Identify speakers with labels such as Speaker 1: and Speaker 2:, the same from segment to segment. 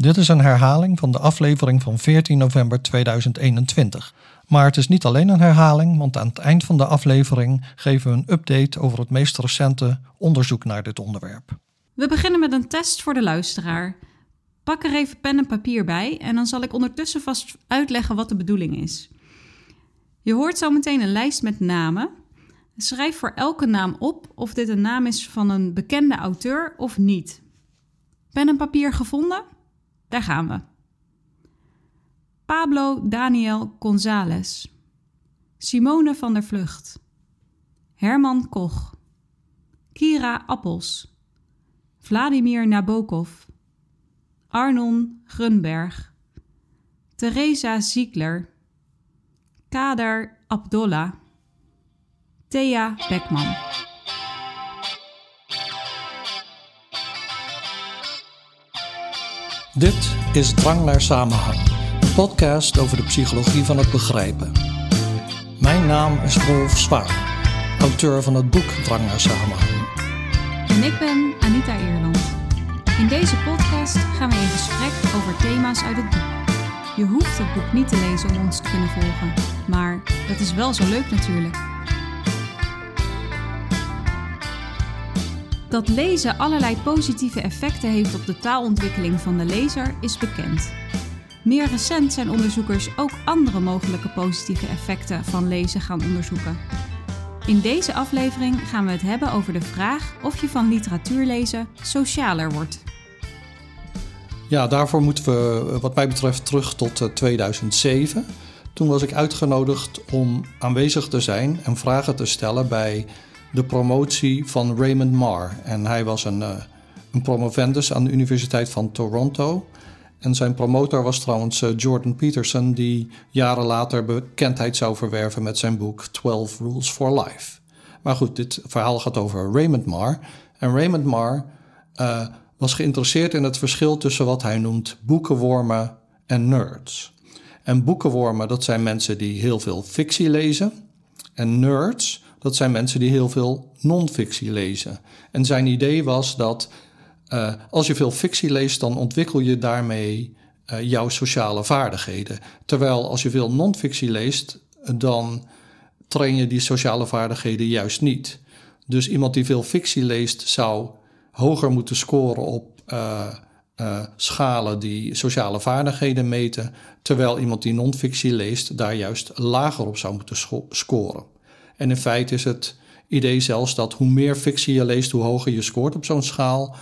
Speaker 1: Dit is een herhaling van de aflevering van 14 november 2021. Maar het is niet alleen een herhaling, want aan het eind van de aflevering geven we een update over het meest recente onderzoek naar dit onderwerp.
Speaker 2: We beginnen met een test voor de luisteraar. Pak er even pen en papier bij en dan zal ik ondertussen vast uitleggen wat de bedoeling is. Je hoort zo meteen een lijst met namen. Schrijf voor elke naam op of dit een naam is van een bekende auteur of niet. Pen en papier gevonden? Daar gaan we. Pablo Daniel González. Simone van der Vlucht. Herman Koch. Kira Appels. Vladimir Nabokov. Arnon Grunberg. Teresa Ziegler. Kader Abdollah. Thea Beckman.
Speaker 1: Dit is Drang naar Samenhang, een podcast over de psychologie van het begrijpen. Mijn naam is Rolf Zwaar, auteur van het boek Drang naar Samenhang.
Speaker 2: En ik ben Anita Eerland. In deze podcast gaan we in gesprek over thema's uit het boek. Je hoeft het boek niet te lezen om ons te kunnen volgen, maar dat is wel zo leuk natuurlijk. Dat lezen allerlei positieve effecten heeft op de taalontwikkeling van de lezer is bekend. Meer recent zijn onderzoekers ook andere mogelijke positieve effecten van lezen gaan onderzoeken. In deze aflevering gaan we het hebben over de vraag of je van literatuur lezen socialer wordt.
Speaker 1: Ja, daarvoor moeten we wat mij betreft terug tot 2007. Toen was ik uitgenodigd om aanwezig te zijn en vragen te stellen bij de promotie van Raymond Marr. En hij was een, uh, een promovendus aan de Universiteit van Toronto. En zijn promotor was trouwens uh, Jordan Peterson, die jaren later bekendheid zou verwerven met zijn boek 12 Rules for Life. Maar goed, dit verhaal gaat over Raymond Marr. En Raymond Marr uh, was geïnteresseerd in het verschil tussen wat hij noemt boekenwormen en nerds. En boekenwormen, dat zijn mensen die heel veel fictie lezen. En nerds, dat zijn mensen die heel veel non-fictie lezen. En zijn idee was dat uh, als je veel fictie leest, dan ontwikkel je daarmee uh, jouw sociale vaardigheden. Terwijl als je veel non-fictie leest, dan train je die sociale vaardigheden juist niet. Dus iemand die veel fictie leest, zou hoger moeten scoren op uh, schalen die sociale vaardigheden meten, terwijl iemand die non-fictie leest daar juist lager op zou moeten scoren. En in feite is het idee zelfs dat hoe meer fictie je leest, hoe hoger je scoort op zo'n schaal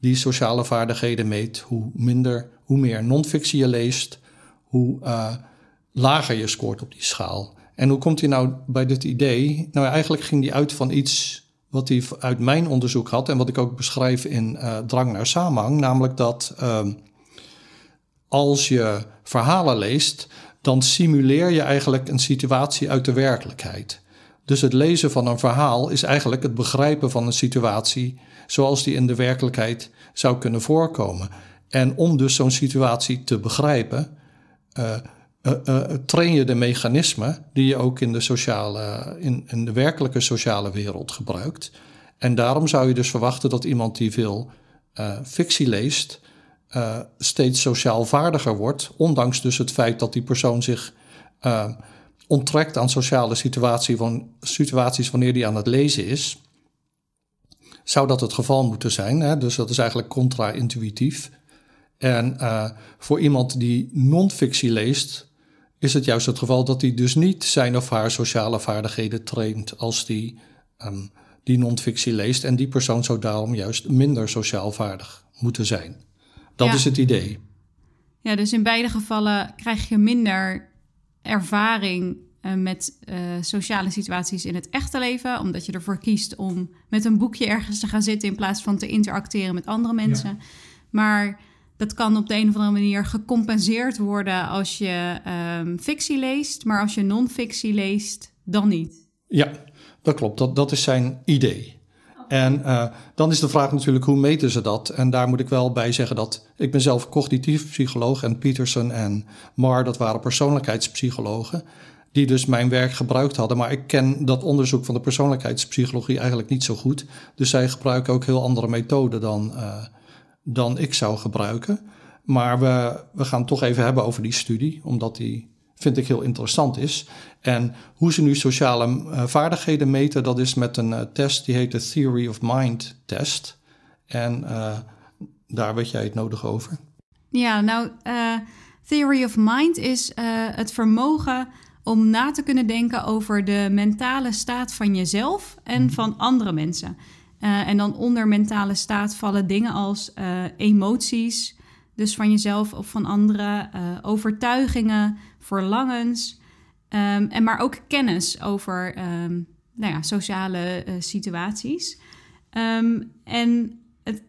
Speaker 1: die sociale vaardigheden meet, hoe minder, hoe meer non-fictie je leest, hoe uh, lager je scoort op die schaal. En hoe komt hij nou bij dit idee? Nou, eigenlijk ging hij uit van iets wat hij uit mijn onderzoek had en wat ik ook beschrijf in uh, Drang naar Samenhang, namelijk dat uh, als je verhalen leest, dan simuleer je eigenlijk een situatie uit de werkelijkheid. Dus het lezen van een verhaal is eigenlijk het begrijpen van een situatie zoals die in de werkelijkheid zou kunnen voorkomen. En om dus zo'n situatie te begrijpen, uh, uh, uh, train je de mechanismen die je ook in de, sociale, in, in de werkelijke sociale wereld gebruikt. En daarom zou je dus verwachten dat iemand die veel fictie leest, steeds sociaal vaardiger wordt, ondanks dus het feit dat die persoon zich onttrekt aan sociale situatie van, situaties wanneer die aan het lezen is, zou dat het geval moeten zijn. Hè? Dus dat is eigenlijk contra-intuïtief. En uh, voor iemand die non-fictie leest, is het juist het geval dat hij dus niet zijn of haar sociale vaardigheden traint als die, um, die non-fictie leest. En die persoon zou daarom juist minder sociaal vaardig moeten zijn. Dat ja. is het idee.
Speaker 2: Ja, dus in beide gevallen krijg je minder ervaring uh, met uh, sociale situaties in het echte leven, omdat je ervoor kiest om met een boekje ergens te gaan zitten in plaats van te interacteren met andere mensen. Ja. Maar dat kan op de een of andere manier gecompenseerd worden als je um, fictie leest, maar als je non-fictie leest, dan niet.
Speaker 1: Ja, dat klopt. Dat, dat is zijn idee. En uh, dan is de vraag natuurlijk, hoe meten ze dat? En daar moet ik wel bij zeggen dat ik ben zelf cognitief psycholoog en Peterson en Marr, dat waren persoonlijkheidspsychologen, die dus mijn werk gebruikt hadden. Maar ik ken dat onderzoek van de persoonlijkheidspsychologie eigenlijk niet zo goed. Dus zij gebruiken ook heel andere methoden dan, uh, dan ik zou gebruiken. Maar we, we gaan het toch even hebben over die studie, omdat die vind ik heel interessant is. En hoe ze nu sociale uh, vaardigheden meten, dat is met een uh, test die heet de Theory of Mind test. En uh, daar weet jij het nodig over.
Speaker 2: Ja, nou, Theory of Mind is het vermogen om na te kunnen denken over de mentale staat van jezelf en mhm. van andere mensen. en dan onder mentale staat vallen dingen als emoties, dus van jezelf of van anderen, overtuigingen, verlangens, um, en maar ook kennis over um, nou ja, sociale uh, situaties. Um, en het,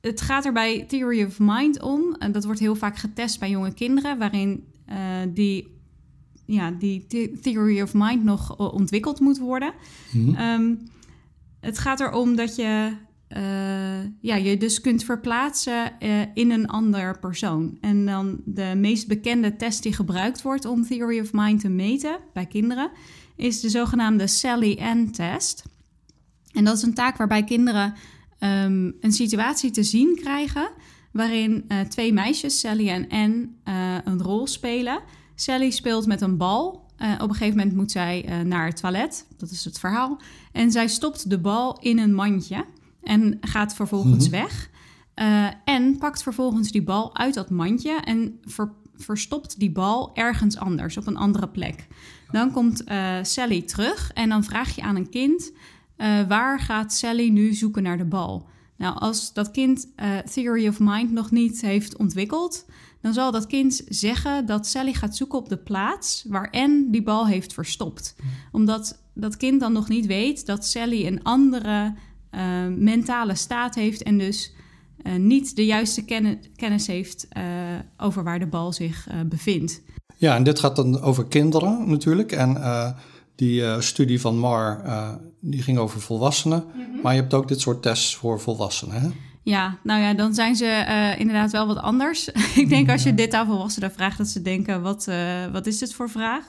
Speaker 2: het gaat er bij Theory of Mind om, en dat wordt heel vaak getest bij jonge kinderen, waarin uh, die, ja, die Theory of Mind nog ontwikkeld moet worden. Mm -hmm. het gaat erom dat je ja, je dus kunt verplaatsen uh, in een ander persoon. En dan de meest bekende test die gebruikt wordt om Theory of Mind te meten bij kinderen, is de zogenaamde Sally-Ann-test. En dat is een taak waarbij kinderen um, een situatie te zien krijgen waarin uh, twee meisjes, Sally en Anne, een rol spelen. Sally speelt met een bal. op een gegeven moment moet zij naar het toilet, dat is het verhaal. En zij stopt de bal in een mandje. En gaat vervolgens mhm. weg. Uh, en pakt vervolgens die bal uit dat mandje en verstopt die bal ergens anders, op een andere plek. Dan komt uh, Sally terug en dan vraag je aan een kind: uh, waar gaat Sally nu zoeken naar de bal? Nou, als dat kind Theory of Mind nog niet heeft ontwikkeld, dan zal dat kind zeggen dat Sally gaat zoeken op de plaats waar N die bal heeft verstopt. Omdat dat kind dan nog niet weet dat Sally een andere uh, mentale staat heeft en dus uh, niet de juiste kennis heeft uh, over waar de bal zich bevindt.
Speaker 1: Ja, en dit gaat dan over kinderen natuurlijk. En die studie van Mar, die ging over volwassenen. Mm -hmm. Maar je hebt ook dit soort tests voor volwassenen, hè?
Speaker 2: Ja, nou ja, dan zijn ze inderdaad wel wat anders. Ik denk als je dit aan volwassenen vraagt, dat ze denken, wat, wat is dit voor vraag?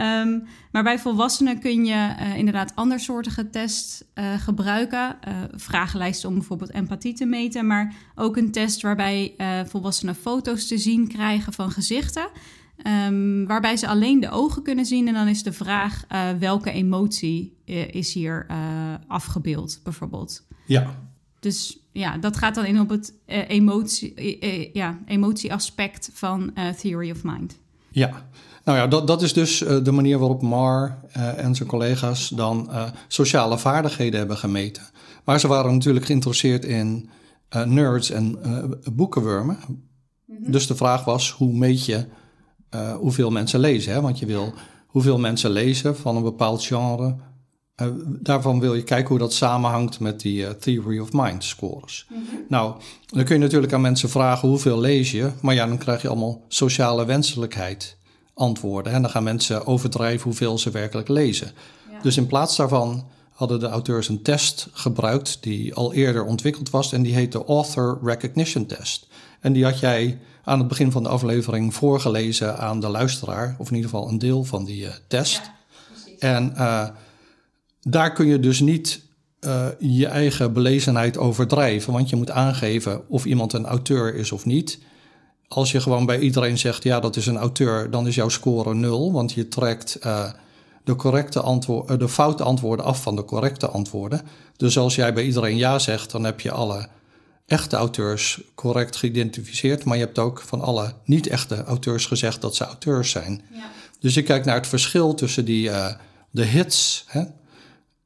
Speaker 2: Um, maar bij volwassenen kun je uh, inderdaad andersoortige tests uh, gebruiken. Uh, vragenlijsten om bijvoorbeeld empathie te meten, maar ook een test waarbij volwassenen foto's te zien krijgen van gezichten. Um, waarbij ze alleen de ogen kunnen zien. En dan is de vraag welke emotie is hier afgebeeld, bijvoorbeeld.
Speaker 1: Ja.
Speaker 2: Dus ja, dat gaat dan in op het emotie, ja, emotieaspect van Theory of Mind.
Speaker 1: Ja, nou ja, dat, dat is dus uh, de manier waarop Mar uh, en zijn collega's dan uh, sociale vaardigheden hebben gemeten. Maar ze waren natuurlijk geïnteresseerd in nerds en boekenwormen. Mm-hmm. Dus de vraag was, hoe meet je hoeveel mensen lezen? Hè? Want je wil hoeveel mensen lezen van een bepaald genre. Daarvan wil je kijken hoe dat samenhangt met die Theory of Mind scores. Mm-hmm. Nou, dan kun je natuurlijk aan mensen vragen hoeveel lees je, maar ja, dan krijg je allemaal sociale wenselijkheid antwoorden. En dan gaan mensen overdrijven hoeveel ze werkelijk lezen. Dus in plaats daarvan hadden de auteurs een test gebruikt die al eerder ontwikkeld was en die heet de Author Recognition Test. En die had jij aan het begin van de aflevering voorgelezen aan de luisteraar, of in ieder geval een deel van die uh, test. Ja, en daar kun je dus niet uh, je eigen belezenheid overdrijven, want je moet aangeven of iemand een auteur is of niet als je gewoon bij iedereen zegt, ja, dat is een auteur, dan is jouw score nul, want je trekt uh, de, correcte antwoord, uh, de foute antwoorden af van de correcte antwoorden. Dus als jij bij iedereen ja zegt, dan heb je alle echte auteurs correct geïdentificeerd, maar je hebt ook van alle niet-echte auteurs gezegd dat ze auteurs zijn. Ja. Dus je kijkt naar het verschil tussen die, uh, de hits. Hè?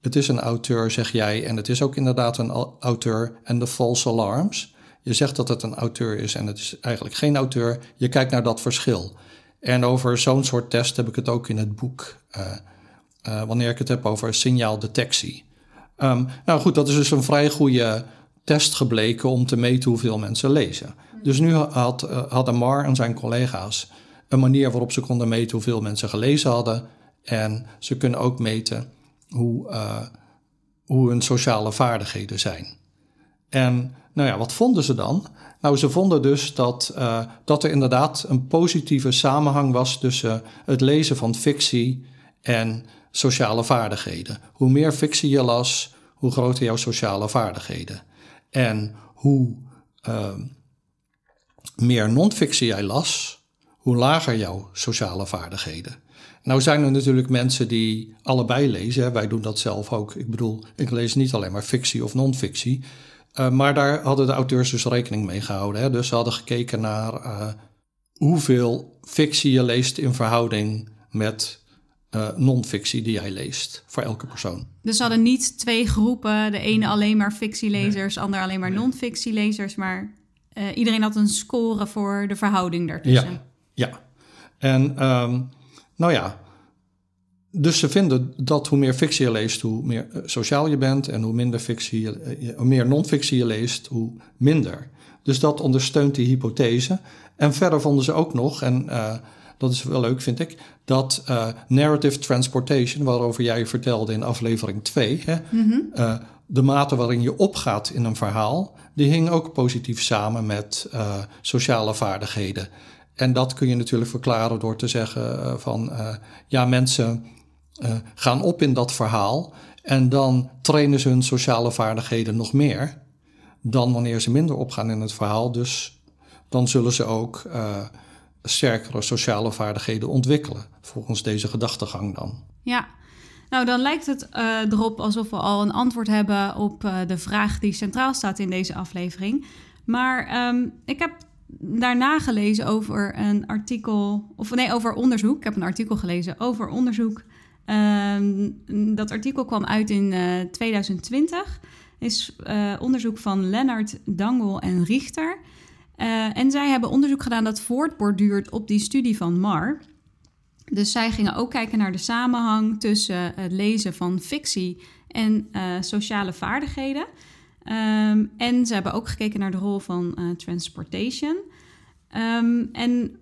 Speaker 1: Het is een auteur, zeg jij, en het is ook inderdaad een auteur en de false alarms. Je zegt dat het een auteur is en het is eigenlijk geen auteur. Je kijkt naar dat verschil. En over zo'n soort test heb ik het ook in het boek. Uh, uh, wanneer ik het heb over signaaldetectie. Um, nou goed, dat is dus een vrij goede test gebleken om te meten hoeveel mensen lezen. Dus nu had, uh, hadden Mar en zijn collega's een manier waarop ze konden meten hoeveel mensen gelezen hadden. En ze kunnen ook meten hoe, hoe hun sociale vaardigheden zijn. En nou ja, wat vonden ze dan? Nou, ze vonden dus dat, uh, dat er inderdaad een positieve samenhang was tussen het lezen van fictie en sociale vaardigheden. Hoe meer fictie je las, hoe groter jouw sociale vaardigheden. En hoe, uh, meer non-fictie jij las, hoe lager jouw sociale vaardigheden. Nou zijn er natuurlijk mensen die allebei lezen. Wij doen dat zelf ook. Ik bedoel, ik lees niet alleen maar fictie of non-fictie. Uh, maar daar hadden de auteurs dus rekening mee gehouden. Hè? Dus ze hadden gekeken naar uh, hoeveel fictie je leest in verhouding met uh, non-fictie die jij leest voor elke persoon.
Speaker 2: Dus ze hadden niet twee groepen, de ene alleen maar fictielezers, de ander alleen maar non-fictielezers, maar iedereen had een score voor de verhouding daartussen.
Speaker 1: Ja, ja. En um, nou ja, dus ze vinden dat hoe meer fictie je leest, hoe meer eh, sociaal je bent. En hoe minder fictie eh, hoe meer non-fictie je leest, hoe minder. Dus dat ondersteunt die hypothese. En verder vonden ze ook nog, en uh, dat is wel leuk vind ik, dat uh, narrative transportation, waarover jij vertelde in aflevering 2, hè, mm -hmm. uh, de mate waarin je opgaat in een verhaal, die hing ook positief samen met sociale vaardigheden. En dat kun je natuurlijk verklaren door te zeggen uh, van uh, ja, mensen uh, gaan op in dat verhaal en dan trainen ze hun sociale vaardigheden nog meer dan wanneer ze minder opgaan in het verhaal. Dus dan zullen ze ook sterkere sociale vaardigheden ontwikkelen, volgens deze gedachtegang dan.
Speaker 2: Ja, nou, dan lijkt het erop alsof we al een antwoord hebben op de vraag die centraal staat in deze aflevering. Maar um, ik heb daarna gelezen over een artikel, of nee, over onderzoek. Ik heb een artikel gelezen over onderzoek. Um, dat artikel kwam uit in uh, 2020. Is uh, onderzoek van Lennart Dangel en Richter. Uh, en zij hebben onderzoek gedaan dat voortborduurt op die studie van Mar. Dus zij gingen ook kijken naar de samenhang tussen het lezen van fictie en sociale vaardigheden. Um, en ze hebben ook gekeken naar de rol van uh, transportation. Um, en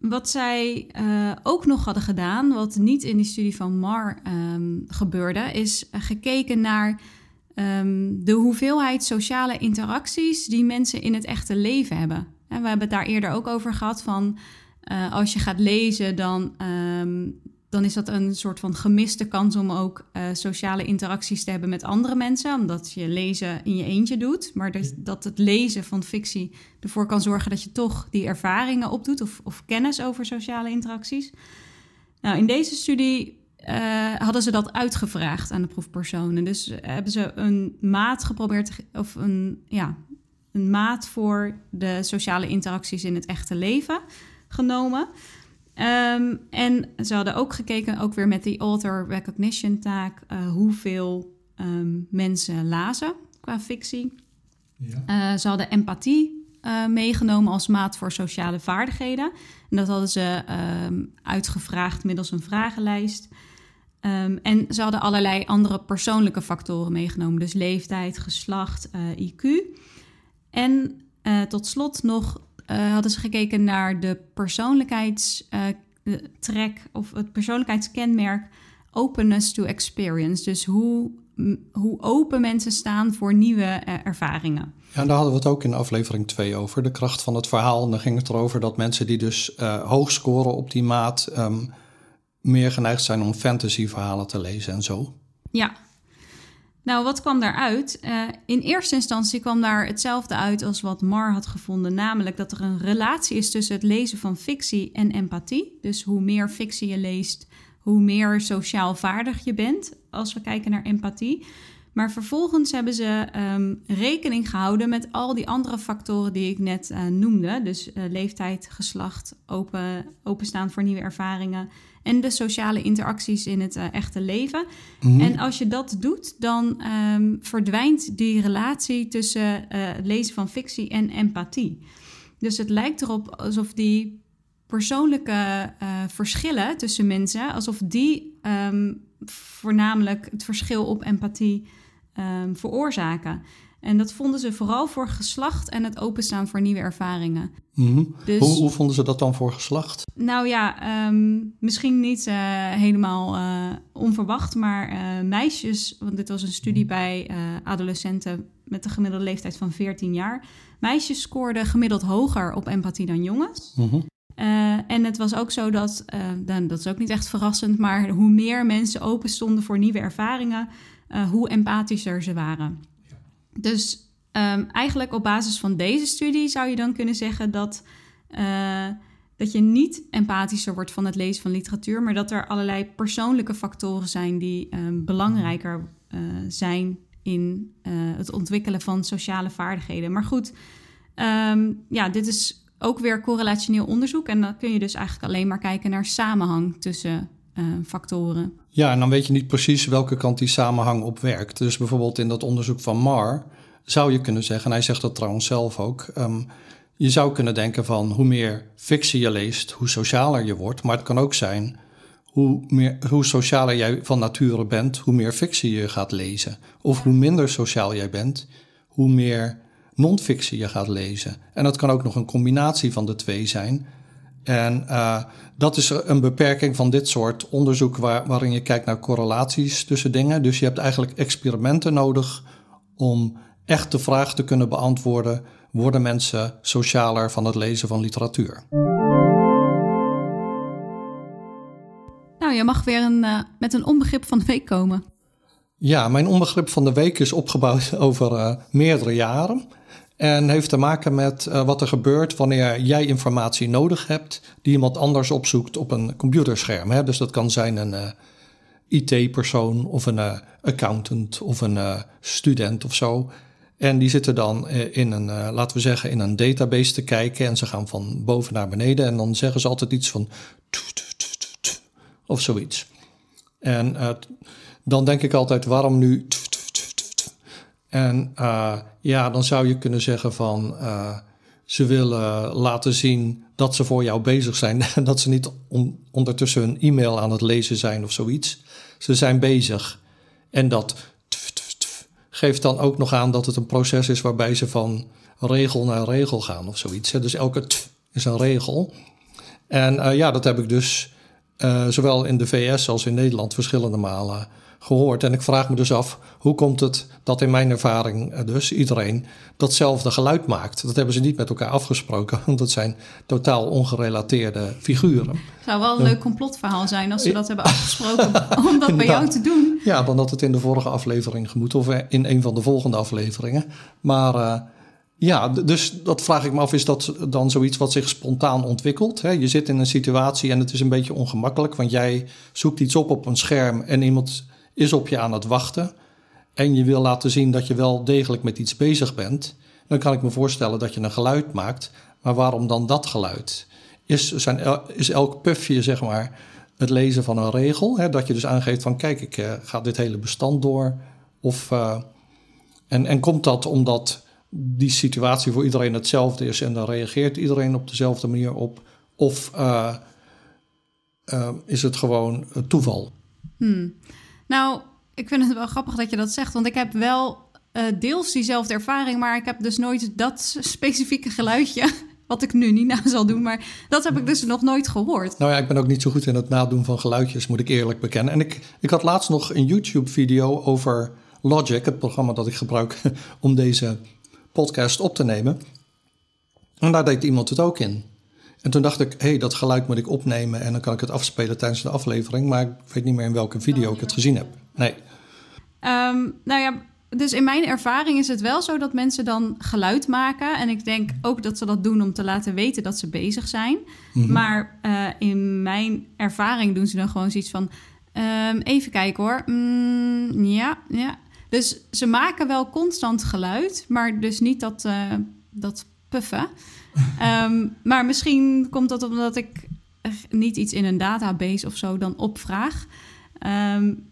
Speaker 2: wat zij uh, ook nog hadden gedaan, wat niet in die studie van Mar um, gebeurde, is gekeken naar de hoeveelheid sociale interacties die mensen in het echte leven hebben. En we hebben het daar eerder ook over gehad van als je gaat lezen, dan dan is dat een soort van gemiste kans om ook uh, sociale interacties te hebben met andere mensen, omdat je lezen in je eentje doet. Maar dat, dat het lezen van fictie ervoor kan zorgen dat je toch die ervaringen opdoet of, of kennis over sociale interacties. Nou, in deze studie uh, hadden ze dat uitgevraagd aan de proefpersonen. Dus hebben ze een maat geprobeerd, of een, ja, een maat voor de sociale interacties in het echte leven genomen. Um, en ze hadden ook gekeken, ook weer met die author recognition taak, uh, hoeveel um, mensen lazen qua fictie. Ja. Uh, ze hadden empathie uh, meegenomen als maat voor sociale vaardigheden. En dat hadden ze um, uitgevraagd middels een vragenlijst. en ze hadden allerlei andere persoonlijke factoren meegenomen, dus leeftijd, geslacht, IQ. En tot slot nog uh, hadden ze gekeken naar de persoonlijkheidstrek uh, of het persoonlijkheidskenmerk openness to experience. Dus hoe, hoe open mensen staan voor nieuwe uh, ervaringen.
Speaker 1: Ja, daar hadden we het ook in aflevering 2 over, de kracht van het verhaal. En dan ging het erover dat mensen die dus hoog scoren op die maat... Um, meer geneigd zijn om fantasyverhalen te lezen en zo.
Speaker 2: Ja, nou, wat kwam daaruit? Uh, in eerste instantie kwam daar hetzelfde uit als wat Mar had gevonden, namelijk dat er een relatie is tussen het lezen van fictie en empathie. Dus hoe meer fictie je leest, hoe meer sociaal vaardig je bent als we kijken naar empathie. Maar vervolgens hebben ze um, rekening gehouden met al die andere factoren die ik net uh, noemde. Dus uh, leeftijd, geslacht, open, openstaan voor nieuwe ervaringen en de sociale interacties in het uh, echte leven. Mm -hmm. En als je dat doet, dan um, verdwijnt die relatie tussen het lezen van fictie en empathie. Dus het lijkt erop alsof die persoonlijke verschillen tussen mensen, alsof die um, voornamelijk het verschil op empathie um, veroorzaken. En dat vonden ze vooral voor geslacht en het openstaan voor nieuwe ervaringen.
Speaker 1: Mm -hmm. dus, hoe, hoe, vonden ze dat dan voor geslacht?
Speaker 2: Nou ja, um, misschien niet uh, helemaal uh, onverwacht, maar uh, meisjes, want dit was een studie bij adolescenten met een gemiddelde leeftijd van 14 jaar. Meisjes scoorden gemiddeld hoger op empathie dan jongens. Mm -hmm. en het was ook zo dat, dan, dat is ook niet echt verrassend, maar hoe meer mensen open stonden voor nieuwe ervaringen, uh, hoe empathischer ze waren. Dus Ehm, eigenlijk op basis van deze studie zou je dan kunnen zeggen dat, uh, dat je niet empathischer wordt van het lezen van literatuur, maar dat er allerlei persoonlijke factoren zijn die um, belangrijker uh, zijn in het ontwikkelen van sociale vaardigheden. Maar goed, um, ja, dit is ook weer correlationeel onderzoek en dan kun je dus eigenlijk alleen maar kijken naar samenhang tussen factoren.
Speaker 1: Ja, en dan weet je niet precies welke kant die samenhang op werkt. Dus bijvoorbeeld in dat onderzoek van Mar zou je kunnen zeggen, en hij zegt dat trouwens zelf ook. Um, je zou kunnen denken van hoe meer fictie je leest, hoe socialer je wordt. Maar het kan ook zijn hoe, meer, hoe socialer jij van nature bent, hoe meer fictie je gaat lezen. Of hoe minder sociaal jij bent, hoe meer non-fictie je gaat lezen. En dat kan ook nog een combinatie van de twee zijn. En uh, dat is een beperking van dit soort onderzoek waar, waarin je kijkt naar correlaties tussen dingen. Dus je hebt eigenlijk experimenten nodig om echt de vraag te kunnen beantwoorden: worden mensen socialer van het lezen van literatuur?
Speaker 2: Nou, je mag weer een, uh, met een onbegrip van de week komen.
Speaker 1: Ja, mijn onbegrip van de week is opgebouwd over uh, meerdere jaren. En heeft te maken met uh, wat er gebeurt wanneer jij informatie nodig hebt die iemand anders opzoekt op een computerscherm. Hè? Dus dat kan zijn een IT-persoon of een accountant of een student of zo. En die zitten dan eh, in een, laten we zeggen, in een database te kijken. En ze gaan van boven naar beneden. En dan zeggen ze altijd iets van. Of zoiets. En dan denk ik altijd, waarom nu. En ja, dan zou je kunnen zeggen van. ze willen laten zien dat ze voor jou bezig zijn. dat ze niet on ondertussen hun e-mail aan het lezen zijn of zoiets. Ze zijn bezig. En dat geeft dan ook nog aan dat het een proces is waarbij ze van regel naar regel gaan of zoiets. Dus elke is een regel. En uh, ja, dat heb ik dus uh, zowel in de VS als in Nederland verschillende malen gehoord. En ik vraag me dus af, hoe komt het dat in mijn ervaring eh, dus iedereen datzelfde geluid maakt? Dat hebben ze niet met elkaar afgesproken, want dat zijn totaal ongerelateerde figuren. Het
Speaker 2: zou wel een leuk complotverhaal zijn als ze dat hebben afgesproken om dat bij jou te doen.
Speaker 1: Ja, dan had het in de vorige aflevering gemoet of in een van de volgende afleveringen. Maar uh, ja, dus dat vraag ik me af, is dat dan zoiets wat zich spontaan ontwikkelt? Hè? Je zit in een situatie en het is een beetje ongemakkelijk, want jij zoekt iets op op een scherm en iemand is op je aan het wachten en je wil laten zien dat je wel degelijk met iets bezig bent, dan kan ik me voorstellen dat je een geluid maakt. Maar waarom dan dat geluid? Is, zijn, is elk puffje, zeg maar, het lezen van een regel? Hè? Dat je dus aangeeft van, kijk, ik uh, ga dit hele bestand door. Of, uh, en, en komt dat omdat die situatie voor iedereen hetzelfde is en dan reageert iedereen op dezelfde manier op? Of uh, is het gewoon toeval?
Speaker 2: Hmm. Nou, ik vind het wel grappig dat je dat zegt, want ik heb wel uh, deels diezelfde ervaring, maar ik heb dus nooit dat specifieke geluidje. Wat ik nu niet na zal doen, maar dat heb ik dus nog nooit gehoord.
Speaker 1: Nou ja, ik ben ook niet zo goed in het nadoen van geluidjes, moet ik eerlijk bekennen. En ik, ik had laatst nog een YouTube-video over Logic, het programma dat ik gebruik om deze podcast op te nemen. En daar deed iemand het ook in. En toen dacht ik, hé, hey, dat geluid moet ik opnemen en dan kan ik het afspelen tijdens de aflevering. Maar ik weet niet meer in welke video ik het gezien heb. Nee.
Speaker 2: Um, nou ja, dus in mijn ervaring is het wel zo dat mensen dan geluid maken. En ik denk ook dat ze dat doen om te laten weten dat ze bezig zijn. Mm -hmm. Maar uh, in mijn ervaring doen ze dan gewoon zoiets van: um, even kijken hoor. Mm, ja, ja. Dus ze maken wel constant geluid, maar dus niet dat, uh, dat puffen. Um, maar misschien komt dat omdat ik niet iets in een database of zo dan opvraag. Um,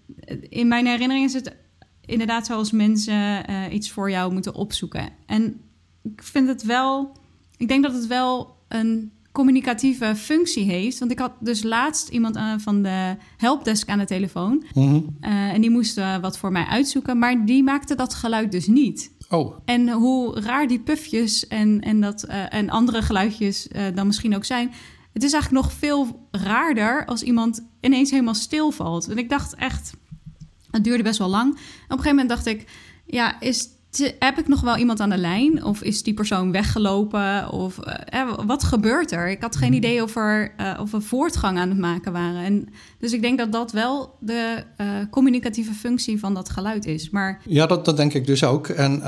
Speaker 2: in mijn herinnering is het inderdaad zoals mensen uh, iets voor jou moeten opzoeken. En ik vind het wel, ik denk dat het wel een communicatieve functie heeft. Want ik had dus laatst iemand uh, van de helpdesk aan de telefoon. Mm -hmm. uh, en die moest wat voor mij uitzoeken, maar die maakte dat geluid dus niet.
Speaker 1: Oh.
Speaker 2: En hoe raar die pufjes en, en, dat, uh, en andere geluidjes uh, dan misschien ook zijn. Het is eigenlijk nog veel raarder als iemand ineens helemaal stilvalt. En ik dacht echt, het duurde best wel lang. op een gegeven moment dacht ik, ja, is, heb ik nog wel iemand aan de lijn? Of is die persoon weggelopen? Of uh, wat gebeurt er? Ik had geen idee of, er, uh, of we voortgang aan het maken waren. En dus ik denk dat dat wel de uh, communicatieve functie van dat geluid is. Maar...
Speaker 1: Ja, dat, dat denk ik dus ook. En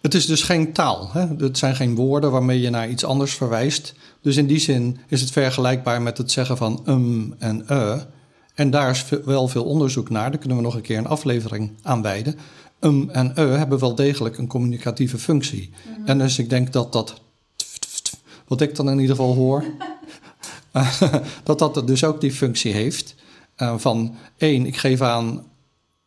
Speaker 1: het is dus geen taal. Hè? Het zijn geen woorden waarmee je naar iets anders verwijst. Dus in die zin is het vergelijkbaar met het zeggen van um en uh. En daar is wel veel onderzoek naar. Daar kunnen we nog een keer een aflevering aan wijden. Um en uh hebben wel degelijk een communicatieve functie. Mhm. En dus ik denk dat dat, wat ik dan in ieder geval hoor, dat dat dus ook die functie heeft. Uh, van één, ik geef, aan,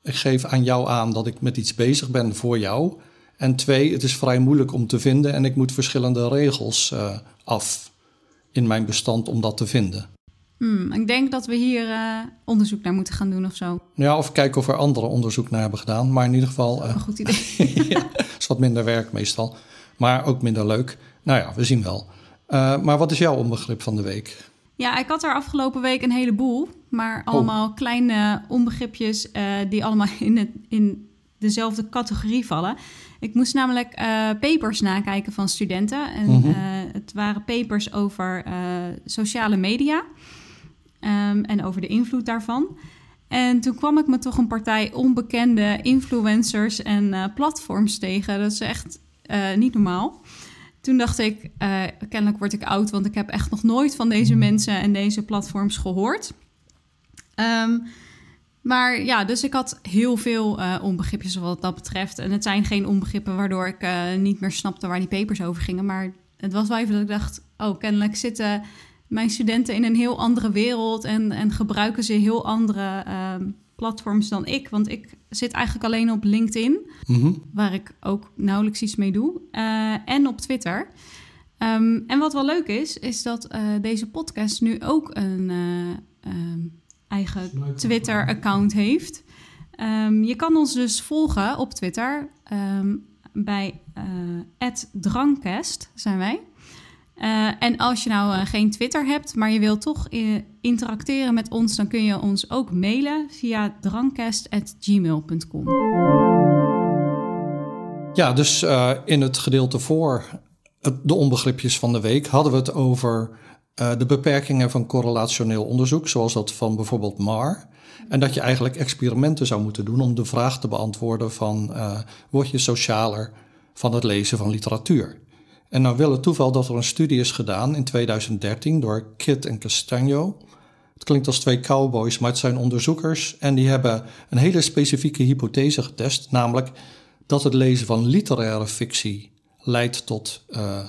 Speaker 1: ik geef aan jou aan dat ik met iets bezig ben voor jou. En twee, het is vrij moeilijk om te vinden en ik moet verschillende regels uh, af in mijn bestand om dat te vinden.
Speaker 2: Hmm, ik denk dat we hier uh, onderzoek naar moeten gaan doen of zo.
Speaker 1: Ja, of kijken of er anderen onderzoek naar hebben gedaan. Maar in ieder geval.
Speaker 2: Uh, een goed idee.
Speaker 1: ja, is wat minder werk meestal. Maar ook minder leuk. Nou ja, we zien wel. maar wat is jouw onbegrip van de week?
Speaker 2: Ja, ik had er afgelopen week een heleboel. Maar oh. allemaal kleine onbegripjes die allemaal in, het, in dezelfde categorie vallen. Ik moest namelijk uh, papers nakijken van studenten. En mhm. eh, het waren papers over uh, sociale media um, en over de invloed daarvan. En toen kwam ik me toch een partij onbekende influencers en platforms tegen. Dat is echt niet normaal. Toen dacht ik, kennelijk word ik oud, want ik heb echt nog nooit van deze mhm. mensen en deze platforms gehoord. Um, maar ja, dus ik had heel veel uh, onbegripjes wat dat betreft. En het zijn geen onbegrippen waardoor ik uh, niet meer snapte waar die papers over gingen. Maar het was wel even dat ik dacht, oh, kennelijk zitten mijn studenten in een heel andere wereld en, en gebruiken ze heel andere uh, platforms dan ik. Want ik zit eigenlijk alleen op LinkedIn, mm waar ik ook nauwelijks iets mee doe, uh, en op Twitter. Um, en wat wel leuk is, is dat deze podcast nu ook een um, eigen Twitter-account heeft. Um, je kan ons dus volgen op Twitter um, bij uh, @drankcast zijn wij. Uh, en als je nou uh, geen Twitter hebt, maar je wilt toch interacteren met ons, dan kun je ons ook mailen via drankcast@gmail.com.
Speaker 1: Ja, dus in het gedeelte voor de onbegripjes van de week hadden we het over de beperkingen van correlationeel onderzoek, zoals dat van bijvoorbeeld MAR. En dat je eigenlijk experimenten zou moeten doen om de vraag te beantwoorden van word je socialer van het lezen van literatuur? En nou wil het toeval dat er een studie is gedaan in 2013 door Kit en Castagno. Het klinkt als twee cowboys, maar het zijn onderzoekers en die hebben een hele specifieke hypothese getest, namelijk dat het lezen van literaire fictie leidt tot uh,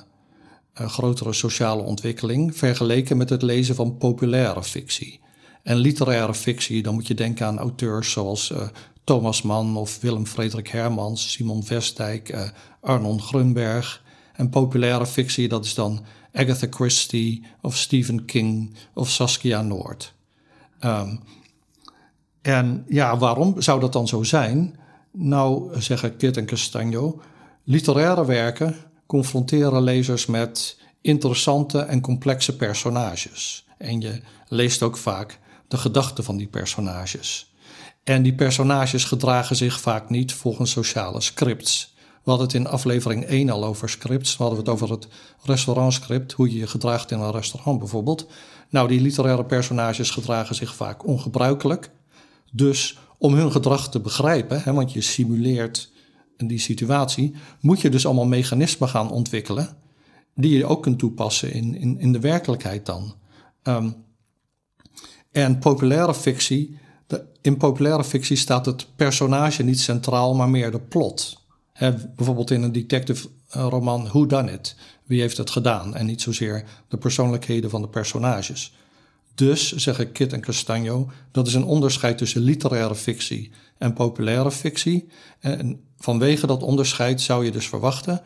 Speaker 1: een grotere sociale ontwikkeling vergeleken met het lezen van populaire fictie. En literaire fictie, dan moet je denken aan auteurs zoals uh, Thomas Mann of Willem Frederik Hermans, Simon Vestdijk, uh, Arnon Grunberg. En populaire fictie, dat is dan Agatha Christie of Stephen King of Saskia Noord. Um, en ja, waarom zou dat dan zo zijn? Nou, zeggen Kit en Castagno, literaire werken confronteren lezers met interessante en complexe personages. En je leest ook vaak de gedachten van die personages. En die personages gedragen zich vaak niet volgens sociale scripts. We hadden het in aflevering 1 al over scripts. We hadden het over het restaurantscript, hoe je je gedraagt in een restaurant bijvoorbeeld. Nou, die literaire personages gedragen zich vaak ongebruikelijk. Dus om hun gedrag te begrijpen, hè, want je simuleert die situatie, moet je dus allemaal mechanismen gaan ontwikkelen die je ook kunt toepassen in, in, in de werkelijkheid dan. Um, en populaire fictie, de, in populaire fictie staat het personage niet centraal, maar meer de plot. Bijvoorbeeld in een detective eh, roman Who Done It? Wie heeft het gedaan? En niet zozeer de persoonlijkheden van de personages. Dus, zeggen Kit en Castagno, dat is een onderscheid tussen literaire fictie en populaire fictie. En vanwege dat onderscheid zou je dus verwachten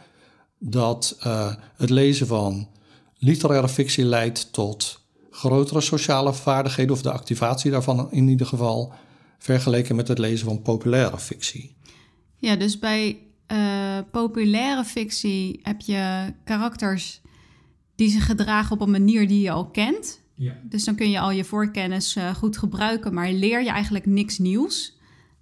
Speaker 1: dat uh, het lezen van literaire fictie leidt tot grotere sociale vaardigheden, of de activatie daarvan in ieder geval, vergeleken met het lezen van populaire fictie.
Speaker 2: Ja, dus bij uh, populaire fictie heb je karakters die zich gedragen op een manier die je al kent. Ja. Dus dan kun je al je voorkennis uh, goed gebruiken, maar leer je eigenlijk niks nieuws.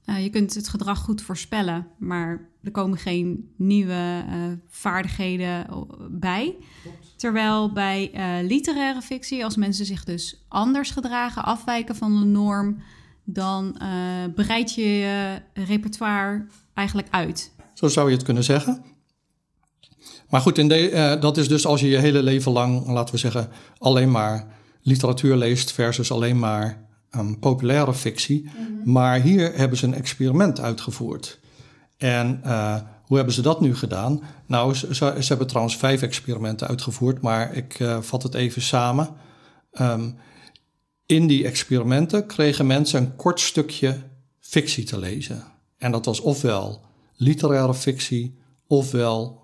Speaker 2: Uh, je kunt het gedrag goed voorspellen, maar er komen geen nieuwe vaardigheden bij. Terwijl bij literaire fictie, als mensen zich dus anders gedragen, afwijken van de norm, dan breid je je repertoire eigenlijk uit.
Speaker 1: Zo zou je het kunnen zeggen. Maar goed, in de, uh, dat is dus als je je hele leven lang, laten we zeggen, alleen maar literatuur leest versus alleen maar um, populaire fictie. Mhm. Maar hier hebben ze een experiment uitgevoerd. En uh, hoe hebben ze dat nu gedaan? Nou, ze, ze, hebben trouwens vijf experimenten uitgevoerd, maar ik uh, vat het even samen. Um, in die experimenten kregen mensen een kort stukje fictie te lezen. En dat was ofwel literaire fictie, ofwel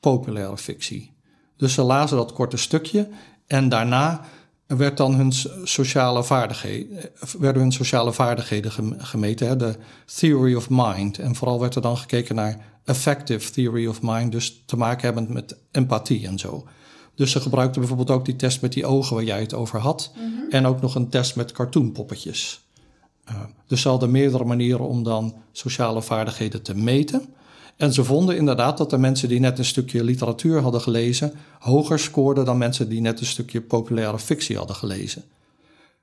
Speaker 1: populaire fictie. Dus ze lazen dat korte stukje en daarna werd dan hun sociale vaardigheden, werden hun sociale vaardigheden gemeten, hè, de theory of mind. En vooral werd er dan gekeken naar affective theory of mind, dus te maken hebbend met empathie en zo. Dus ze gebruikten bijvoorbeeld ook die test met die ogen waar jij het over had. Mhm. En ook nog een test met cartoonpoppetjes. Uh, dus ze hadden meerdere manieren om dan sociale vaardigheden te meten. En ze vonden inderdaad dat de mensen die net een stukje literatuur hadden gelezen, hoger scoorden dan mensen die net een stukje populaire fictie hadden gelezen.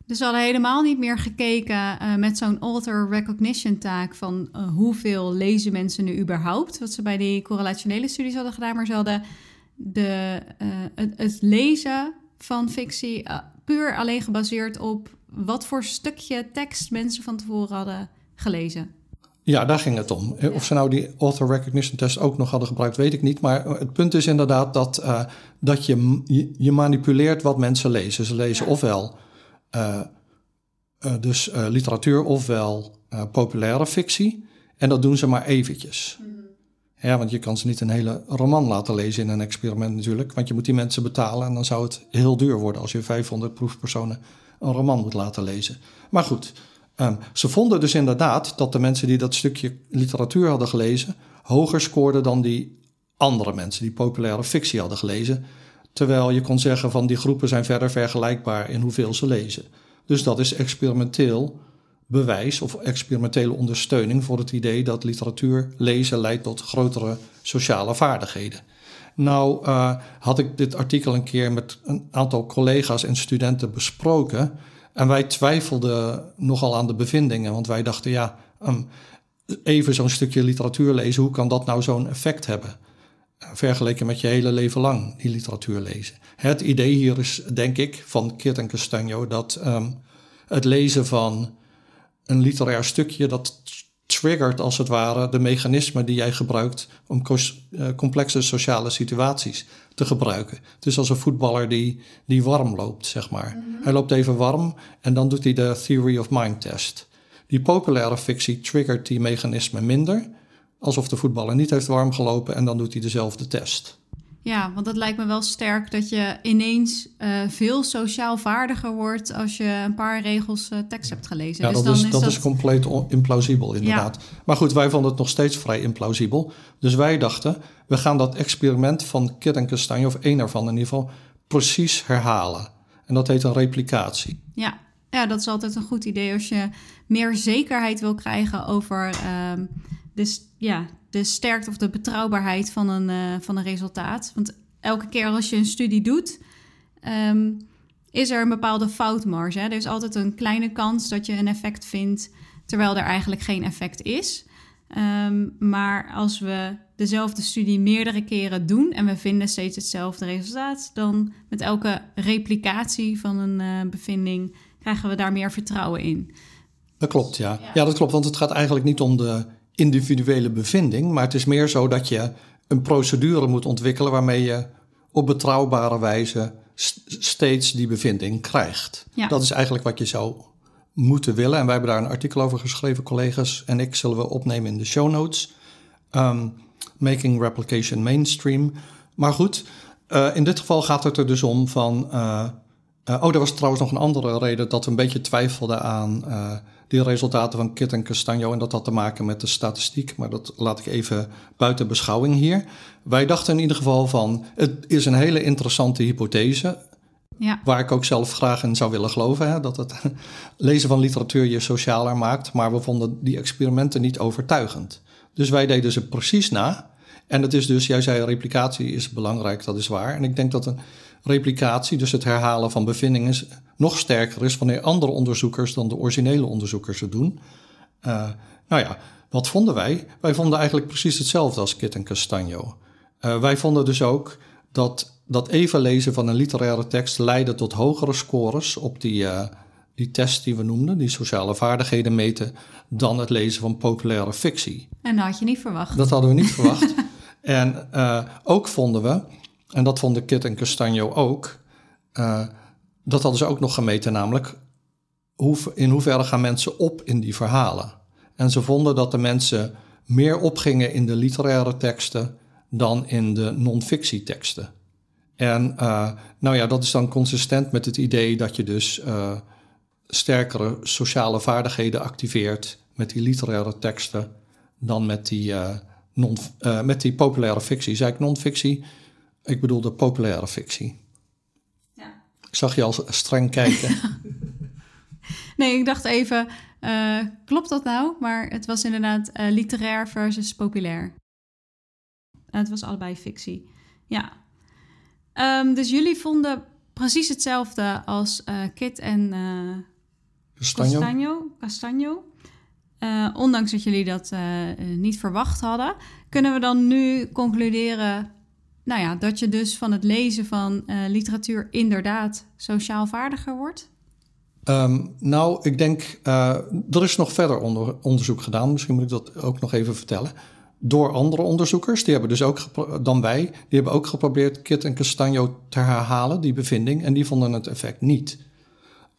Speaker 2: Dus ze hadden helemaal niet meer gekeken uh, met zo'n author recognition taak van uh, hoeveel lezen mensen nu überhaupt, wat ze bij die correlationele studies hadden gedaan, maar ze hadden de, het, lezen van fictie puur alleen gebaseerd op wat voor stukje tekst mensen van tevoren hadden gelezen.
Speaker 1: Ja, daar ging het om. Of ze nou die author recognition test ook nog hadden gebruikt, weet ik niet. Maar het punt is inderdaad dat, uh, dat je, je manipuleert wat mensen lezen. Ze lezen ofwel uh, uh, dus literatuur ofwel populaire fictie. En dat doen ze maar eventjes. Mm. Ja, want je kan ze niet een hele roman laten lezen in een experiment natuurlijk. Want je moet die mensen betalen en dan zou het heel duur worden als je 500 proefpersonen een roman moet laten lezen. Maar goed, um, ze vonden dus inderdaad dat de mensen die dat stukje literatuur hadden gelezen hoger scoorden dan die andere mensen die populaire fictie hadden gelezen. Terwijl je kon zeggen van die groepen zijn verder vergelijkbaar in hoeveel ze lezen. Dus dat is experimenteel bewijs of experimentele ondersteuning voor het idee dat literatuur lezen leidt tot grotere sociale vaardigheden. Nou uh, had ik dit artikel een keer met een aantal collega's en studenten besproken. En wij twijfelden nogal aan de bevindingen, want wij dachten, ja, um, even zo'n stukje literatuur lezen, hoe kan dat nou zo'n effect hebben? Vergeleken met je hele leven lang die literatuur lezen. Het idee hier is, denk ik, van Kit en Castagno, dat um, het lezen van een literair stukje dat triggert als het ware de mechanismen die jij gebruikt om eh, complexe sociale situaties te gebruiken. Dus als een voetballer die, die warm loopt, zeg maar. Mhm. Hij loopt even warm en dan doet hij de Theory of Mind test. Die populaire fictie triggert die mechanismen minder, alsof de voetballer niet heeft warm gelopen en dan doet hij dezelfde test.
Speaker 2: Ja, want het lijkt me wel sterk dat je ineens uh, veel sociaal vaardiger wordt als je een paar regels uh, tekst hebt gelezen.
Speaker 1: Ja, dus dat, is, dat, is compleet implausibel inderdaad. Maar goed, wij vonden het nog steeds vrij implausibel. Dus wij dachten, we gaan dat experiment van Kit en Kastanje, of één ervan in ieder geval, precies herhalen. En dat heet een replicatie.
Speaker 2: Ja. ja, dat is altijd een goed idee als je meer zekerheid wil krijgen over... Uh, dus ja, de sterkte of de betrouwbaarheid van een, uh, van een resultaat. Want elke keer als je een studie doet, um, is er een bepaalde foutmarge. Hè? Er is altijd een kleine kans dat je een effect vindt, terwijl er eigenlijk geen effect is. Um, maar als we dezelfde studie meerdere keren doen en we vinden steeds hetzelfde resultaat, dan met elke replicatie van een uh, bevinding krijgen we daar meer vertrouwen in.
Speaker 1: Dat klopt, ja. ja. ja. dat klopt, want het gaat eigenlijk niet om de individuele bevinding, maar het is meer zo dat je een procedure moet ontwikkelen waarmee je op betrouwbare wijze steeds die bevinding krijgt. Dat is eigenlijk wat je zou moeten willen. En wij hebben daar een artikel over geschreven, collega's en ik zullen we opnemen in de show notes. Um, making replication mainstream. Maar goed, uh, in dit geval gaat het er dus om van. Uh, uh, oh, er was trouwens nog een andere reden dat we een beetje twijfelden aan die resultaten van Kit en Castagno. En dat had te maken met de statistiek, maar dat laat ik even buiten beschouwing hier. Wij dachten in ieder geval van, het is een hele interessante hypothese. Ja. Waar ik ook zelf graag in zou willen geloven. Hè, dat het lezen van literatuur je socialer maakt. Maar we vonden die experimenten niet overtuigend. Dus wij deden ze precies na. En het is dus, jij zei replicatie is belangrijk, dat is waar. En ik denk dat een replicatie, dus het herhalen van bevindingen, nog sterker is wanneer andere onderzoekers dan de originele onderzoekers het doen. Uh, nou ja, wat vonden wij? Wij vonden eigenlijk precies hetzelfde als Kit en Castagno. Uh, wij vonden dus ook dat dat even lezen van een literaire tekst leidde tot hogere scores op die, uh, die test die we noemden, die sociale vaardigheden meten, dan het lezen van populaire fictie.
Speaker 2: En dat had je niet verwacht.
Speaker 1: Dat hadden we niet verwacht. En ook vonden we, en dat vonden Kit en Castagno ook, dat hadden ze ook nog gemeten, namelijk hoe, in hoeverre gaan mensen op in die verhalen. En ze vonden dat de mensen meer opgingen in de literaire teksten dan in de non-fictieteksten. En uh, nou ja, dat is dan consistent met het idee dat je dus uh, sterkere sociale vaardigheden activeert met die literaire teksten dan met die, non, met die populaire fictie. Zei ik non-fictie? Ik bedoel de populaire fictie. Ja. Ik zag je al streng kijken.
Speaker 2: nee, ik dacht even, klopt dat nou? Maar het was inderdaad literair versus populair. het was allebei fictie. Ja, Um, dus jullie vonden precies hetzelfde als uh, Kit en Castagno. Uh, ondanks dat jullie dat niet verwacht hadden, kunnen we dan nu concluderen nou ja, dat je dus van het lezen van literatuur inderdaad sociaal vaardiger wordt?
Speaker 1: Um, nou, ik denk, er is nog verder onder, onderzoek gedaan. Misschien moet ik dat ook nog even vertellen door andere onderzoekers. Die hebben dus ook dan wij, die hebben ook geprobeerd Kit en Castagno te herhalen, die bevinding, en die vonden het effect niet.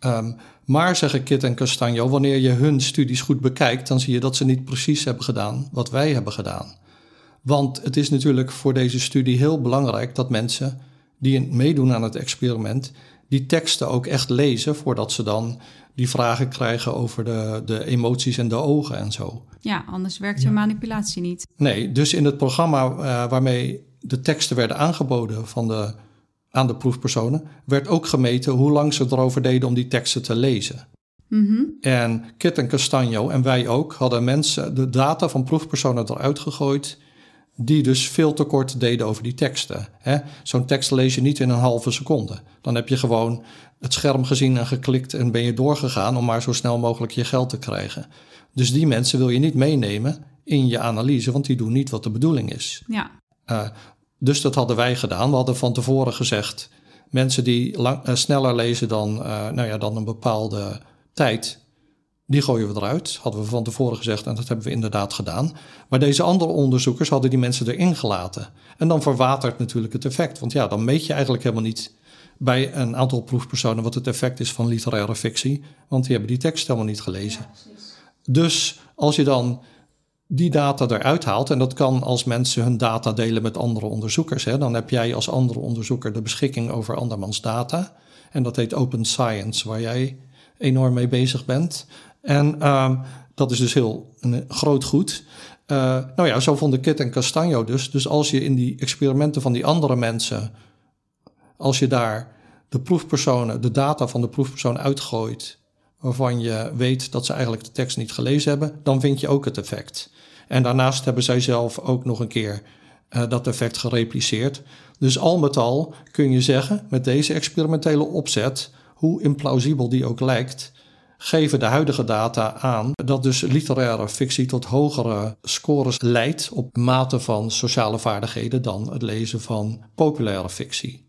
Speaker 1: Um, maar zeggen Kit en Castagno, wanneer je hun studies goed bekijkt, dan zie je dat ze niet precies hebben gedaan wat wij hebben gedaan. Want het is natuurlijk voor deze studie heel belangrijk dat mensen die meedoen aan het experiment, die teksten ook echt lezen voordat ze dan die vragen krijgen over de, de emoties en de ogen en zo.
Speaker 2: Ja, anders werkt je manipulatie niet.
Speaker 1: Nee, dus in het programma uh, waarmee de teksten werden aangeboden van de, aan de proefpersonen, werd ook gemeten hoe lang ze erover deden om die teksten te lezen. Mm -hmm. En Kit en Castagno en wij ook hadden mensen de data van proefpersonen eruit gegooid die dus veel te kort deden over die teksten. Zo'n tekst lees je niet in een halve seconde. Dan heb je gewoon het scherm gezien en geklikt en ben je doorgegaan om maar zo snel mogelijk je geld te krijgen. Dus die mensen wil je niet meenemen in je analyse, want die doen niet wat de bedoeling is. Ja. Uh, dus dat hadden wij gedaan. We hadden van tevoren gezegd: mensen die lang, uh, sneller lezen dan, uh, nou ja, dan een bepaalde tijd, die gooien we eruit. Hadden we van tevoren gezegd en dat hebben we inderdaad gedaan. Maar deze andere onderzoekers hadden die mensen erin gelaten. En dan verwatert natuurlijk het effect. Want ja, dan meet je eigenlijk helemaal niet bij een aantal proefpersonen wat het effect is van literaire fictie. Want die hebben die tekst helemaal niet gelezen. dus als je dan die data eruit haalt, en dat kan als mensen hun data delen met andere onderzoekers, hè, dan heb jij als andere onderzoeker de beschikking over andermans data. En dat heet Open Science, waar jij enorm mee bezig bent. En uh, dat is dus heel een groot goed. Uh, nou ja, zo vonden Kit en Castagno dus. Dus als je in die experimenten van die andere mensen, als je daar de proefpersonen, de data van de proefpersoon uitgooit, waarvan je weet dat ze eigenlijk de tekst niet gelezen hebben, dan vind je ook het effect. En daarnaast hebben zij zelf ook nog een keer uh, dat effect gerepliceerd. Dus al met al kun je zeggen, met deze experimentele opzet, hoe implausibel die ook lijkt, geven de huidige data aan dat dus literaire fictie tot hogere scores leidt op mate van sociale vaardigheden dan het lezen van populaire fictie.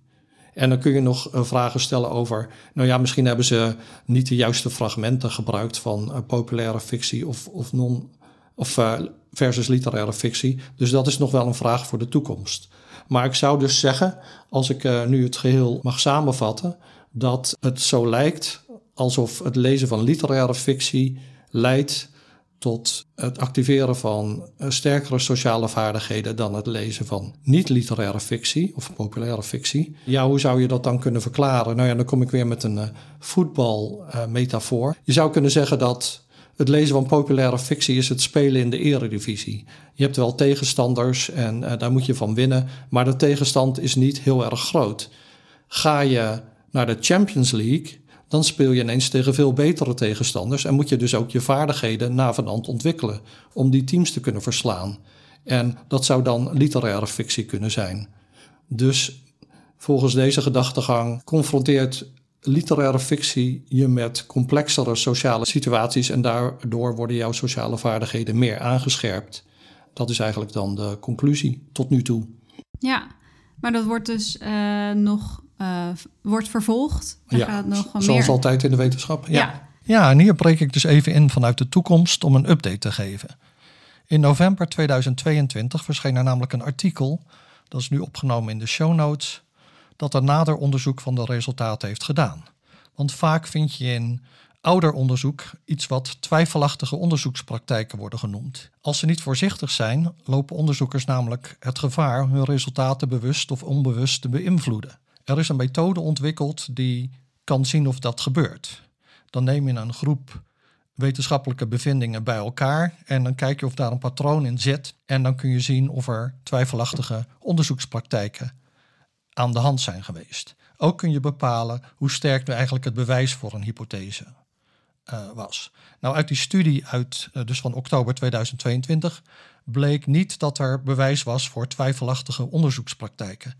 Speaker 1: En dan kun je nog eh, vragen stellen over, nou ja, misschien hebben ze niet de juiste fragmenten gebruikt van uh, populaire fictie of, of, non, of uh, versus literaire fictie. Dus dat is nog wel een vraag voor de toekomst. Maar ik zou dus zeggen, als ik nu het geheel mag samenvatten, dat het zo lijkt alsof het lezen van literaire fictie leidt tot het activeren van eh, sterkere sociale vaardigheden dan het lezen van niet-literaire fictie of populaire fictie. Ja, hoe zou je dat dan kunnen verklaren? Nou ja, dan kom ik weer met een uh, voetbalmetafoor. Je zou kunnen zeggen dat het lezen van populaire fictie is het spelen in de eredivisie. Je hebt wel tegenstanders en uh, daar moet je van winnen, maar de tegenstand is niet heel erg groot. Ga je naar de Champions League, dan speel je ineens tegen veel betere tegenstanders en moet je dus ook je vaardigheden navenant ontwikkelen om die teams te kunnen verslaan. En dat zou dan literaire fictie kunnen zijn. Dus volgens deze gedachtegang confronteert literaire fictie je met complexere sociale situaties en daardoor worden jouw sociale vaardigheden meer aangescherpt. Dat is eigenlijk dan de conclusie tot nu toe.
Speaker 2: Ja, maar dat wordt dus uh, nog uh, wordt vervolgd.
Speaker 3: Daar ja, gaat nog zoals meer... altijd in de wetenschap. Ja.
Speaker 2: ja.
Speaker 1: Ja, en hier breek ik dus even in vanuit de toekomst om een update te geven. In november 2022 verscheen er namelijk een artikel, dat is nu opgenomen in de show notes, dat er nader onderzoek van de resultaten heeft gedaan. Want vaak vind je in ouder onderzoek iets wat twijfelachtige onderzoekspraktijken worden genoemd. Als ze niet voorzichtig zijn, lopen onderzoekers namelijk het gevaar hun resultaten bewust of onbewust te beïnvloeden. Er is een methode ontwikkeld die kan zien of dat gebeurt. Dan neem je een groep wetenschappelijke bevindingen bij elkaar en dan kijk je of daar een patroon in zit en dan kun je zien of er twijfelachtige onderzoekspraktijken aan de hand zijn geweest. Ook kun je bepalen hoe sterk nu eigenlijk het bewijs voor een hypothese uh, was. Nou, uit die studie uit, uh, dus van oktober 2022 bleek niet dat er bewijs was voor twijfelachtige onderzoekspraktijken.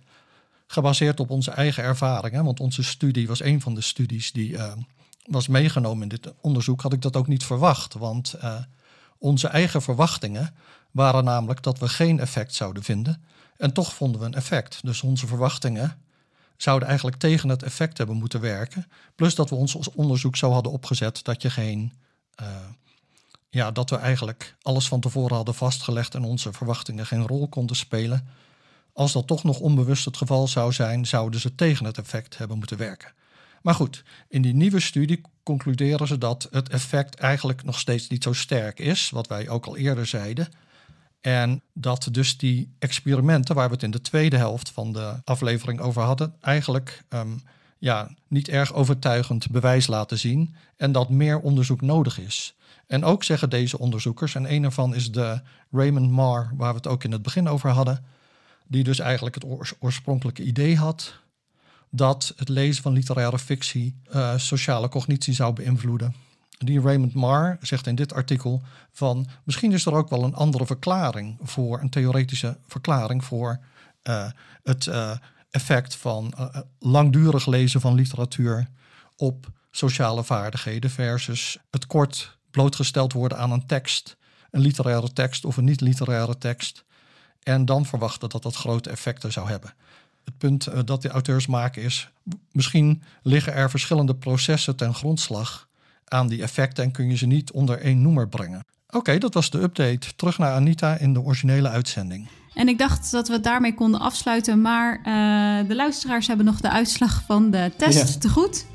Speaker 1: Gebaseerd op onze eigen ervaringen, want onze studie was een van de studies die uh, was meegenomen in dit onderzoek, had ik dat ook niet verwacht. Want onze eigen verwachtingen waren namelijk dat we geen effect zouden vinden. En toch vonden we een effect. Dus onze verwachtingen zouden eigenlijk tegen het effect hebben moeten werken. Plus dat we ons onderzoek zo hadden opgezet dat je geen. Uh, ja, dat we eigenlijk alles van tevoren hadden vastgelegd en onze verwachtingen geen rol konden spelen. Als dat toch nog onbewust het geval zou zijn, zouden ze tegen het effect hebben moeten werken. Maar goed, in die nieuwe studie concluderen ze dat het effect eigenlijk nog steeds niet zo sterk is, wat wij ook al eerder zeiden. En dat dus die experimenten, waar we het in de tweede helft van de aflevering over hadden, eigenlijk um, ja, niet erg overtuigend bewijs laten zien. En dat meer onderzoek nodig is. En ook zeggen deze onderzoekers, en een ervan is de Raymond Marr, waar we het ook in het begin over hadden, die dus eigenlijk het oorspronkelijke idee had dat het lezen van literaire fictie uh, sociale cognitie zou beïnvloeden. Die Raymond Marr zegt in dit artikel van misschien is er ook wel een andere verklaring voor een theoretische verklaring voor uh, het uh, effect van langdurig lezen van literatuur op sociale vaardigheden versus het kort blootgesteld worden aan een tekst, een literaire tekst of een niet-literaire tekst, en dan verwachten dat dat grote effecten zou hebben. Het punt dat de auteurs maken is, misschien liggen er verschillende processen ten grondslag aan die effecten en kun je ze niet onder één noemer brengen. Oké, dat was de update. Terug naar Anita in de originele uitzending.
Speaker 2: En ik dacht dat we het daarmee konden afsluiten, maar uh, de luisteraars hebben nog de uitslag van de test ja. te goed.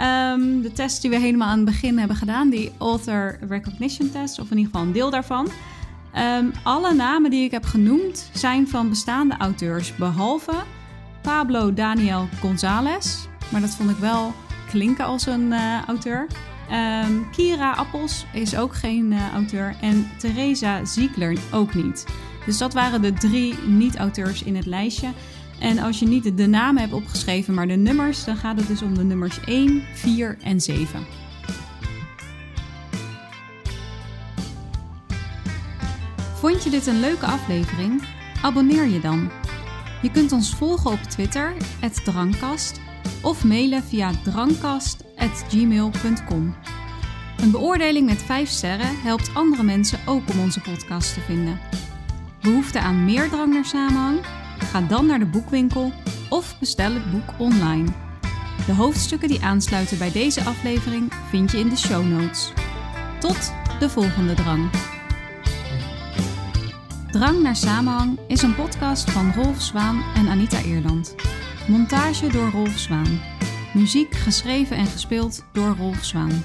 Speaker 2: Um, de test die we helemaal aan het begin hebben gedaan, die Author Recognition Test, of in ieder geval een deel daarvan. Um, alle namen die ik heb genoemd zijn van bestaande auteurs, behalve Pablo Daniel González. Maar dat vond ik wel klinken als een uh, auteur. Um, Kira Appels is ook geen uh, auteur en Theresa Ziegler ook niet. Dus dat waren de drie niet-auteurs in het lijstje. En als je niet de namen hebt opgeschreven, maar de nummers, dan gaat het dus om de nummers 1, 4 en 7. Vond je dit een leuke aflevering? Abonneer je dan. Je kunt ons volgen op Twitter, Drankkast, of mailen via drankkast.gmail.com. Een beoordeling met 5 sterren helpt andere mensen ook om onze podcast te vinden. Behoefte aan meer drang naar samenhang? Ga dan naar de boekwinkel of bestel het boek online. De hoofdstukken die aansluiten bij deze aflevering vind je in de show notes. Tot de volgende drang. Drang naar samenhang is een podcast van Rolf Zwaan en Anita Eerland. Montage door Rolf Zwaan. Muziek geschreven en gespeeld door Rolf Zwaan.